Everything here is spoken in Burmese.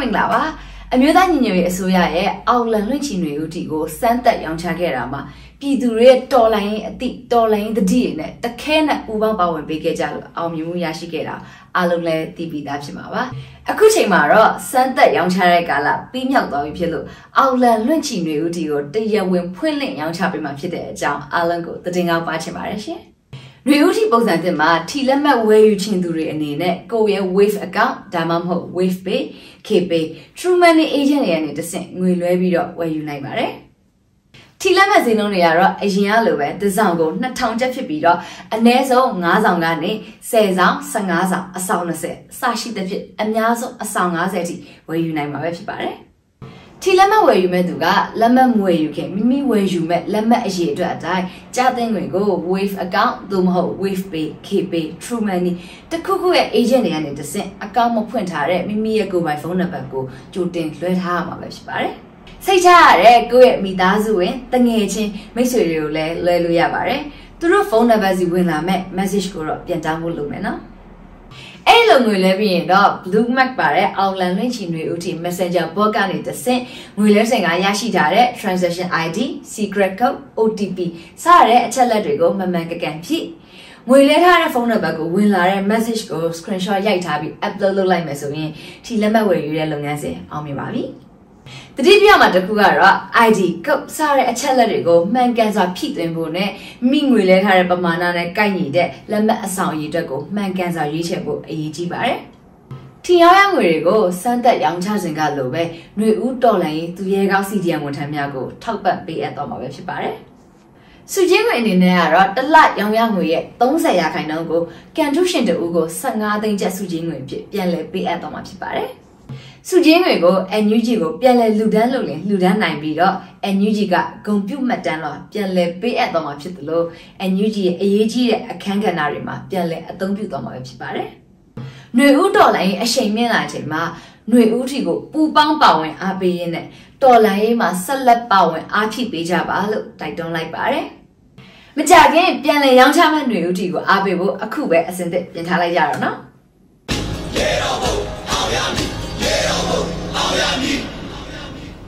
မင်္ဂလာပါအမျိုးသားညီညွတ်ရေးအစိုးရရဲ့အောက်လန်လွင့်ချီတွေဦးတီကိုစမ်းသက်ရောင်းချခဲ့တာမှာပြည်သူတွေရဲ့တော်လိုင်းရေးအသည့်တော်လိုင်းရေးတတိတွေနဲ့တခဲနဲ့ပူပေါင်းပါဝင်ပေးခဲ့ကြလို့အောင်မြင်မှုရရှိခဲ့တာအားလုံးလည်းသိပြီးသားဖြစ်မှာပါအခုချိန်မှာတော့စမ်းသက်ရောင်းချတဲ့ကာလပြီးမြောက်သွားပြီဖြစ်လို့အောက်လန်လွင့်ချီတွေဦးတီကိုတရဝင်းဖွင့်လှစ်ရောင်းချပေးမှာဖြစ်တဲ့အကြောင်းအားလုံးကိုသတင်းကောင်းပါချင်ပါတယ်ရှင် နွေဦးထီပုံစံသစ်မှာထီလက်မှတ်ဝယ်ယူခြင်းသူတွေအနေနဲ့ကိုယ့်ရဲ့ Wave account ဒါမှမဟုတ် Wave Pay, KPay, True Money agent တွေကနေတစ်ဆင့်ငွေလွှဲပြီးတော့ဝယ်ယူနိုင်ပါတယ်။ထီလက်မှတ်ဈေးနှုန်းတွေကတော့အရင်ကလိုပဲတစ်စောင်ကို2000ကျပ်ဖြစ်ပြီးတော့အနည်းဆုံး9ဆောင်ကနေ10ဆောင်15ဆောင်အဆောင်20အစရှိသဖြင့်အများဆုံးအဆောင်90အထိဝယ်ယူနိုင်မှာပဲဖြစ်ပါတယ်။ ထီလက်မှတ်ဝယ်ယူမဲ့သူကလက်မှတ်မဝယ်ယူခင်မိမိဝယ်ယူမဲ့လက်မှတ်အရေးအတွက်အတိုင်းကြားသိန်းငွေကို Wave account သို့မဟုတ် Wave Pay, KPay, True Money တခုခုရဲ့ agent တွေကနေတစ်ဆင့် account မဖွင့်ထားတဲ့မိမိရဲ့ကိုယ်ပိုင်ဖုန်းနံပါတ်ကိုကြိုတင်လွှဲထားရမှာပဲဖြစ်ပါတယ်စိတ်ချရတဲ့ကိုယ့်ရဲ့မိသားစုဝင်တငယ်ချင်းမိတ်ဆွေတွေကိုလည်းလွှဲလို့ရပါတယ်သူတို့ဖုန်းနံပါတ်စီဝင်လာမဲ့ message ကိုတော့ပြန်တောင်းဖို့လုပ်မယ်နော် အဲ့လိုငွေလဲပြီးရင်တော့ Blue Mac ပါတဲ့ Outland လွှင့်ချီငွေဦးထိ Messenger bot ကနေတဆင့်ငွေလဲစင်ကရရှိထားတဲ့ transaction ID, secret code, OTP စတဲ့အချက်လက်တွေကိုမမှန်ကန်ကန်ဖြည့်ငွေလဲထားတဲ့ဖုန်းနံပါတ်ကိုဝင်လာတဲ့ message ကို screenshot ရိုက်ထားပြီး upload လုပ်လိုက်မယ်ဆိုရင်ထီလက်မှတ်ဝယ်ယူတဲ့လုပ်ငန်းစဉ်အောင်မြင်ပါပြီ။ တတိပြမှာတစ်ခုကတော့ ID ကုတ်စတဲ့အချက်လက်တွေကိုမှန်ကန်စွာဖြည့်သွင်းဖို့နဲ့မိငွေလဲထားတဲ့ပမာဏနဲ့ကိုက်ညီတဲ့လက်မှတ်အဆောင်အရေးအတွက်ကိုမှန်ကန်စွာရွေးချယ်ဖို့အရေးကြီးပါတယ်။ထီရောင်းရငွေတွေကိုစမ်းသက်ရောင်းချစဉ်ကလိုပဲຫນွေဦးတော်လိုင်းရေးသူရဲကောင်း CDM ဝန်ထမ်းများကိုထောက်ပံ့ပေးအပ်တော့မှာပဲဖြစ်ပါတယ်။စုချင်းငွေအနေနဲ့ကတော့တစ်လရောင်းရငွေရဲ့30ရာခိုင်နှုန်းကိုကန်ထုရှင်တူကို15သိန်းကျပ်စုချင်းငွေဖြစ်ပြန်လည်ပေးအပ်တော့မှာဖြစ်ပါတယ်။ စုချင်းတွေကို NUG ကိုပြန်လဲလူဒန်းလုပ်ရင်လူဒန်းနိုင်ပြီးတော့ NUG ကဂုံပြုတ်မှတ်တမ်းတော့ပြန်လဲပေးအပ်တော့မှာဖြစ်တယ်လို့ NUG ရဲ့အရေးကြီးတဲ့အခန်းကဏ္ဍတွေမှာပြန်လဲအသုံးပြုတော့မှာဖြစ်ပါတယ်။ຫນွေဦးတော်လိုင်းအချိန်မြင့်လာချိန်မှာຫນွေဦးထီကိုပူပေါင်းပါဝင်အားပေးရင်းနဲ့တော်လိုင်းရေးမှာဆက်လက်ပါဝင်အားဖြည့်ပေးကြပါလို့တိုက်တွန်းလိုက်ပါတယ်။မကြခင်ပြန်လဲရောင်းချမဲ့ຫນွေဦးထီကိုအားပေးဖို့အခုပဲအစဉ်သစ်ပြင်ထားလိုက်ကြတော့နော်။ ။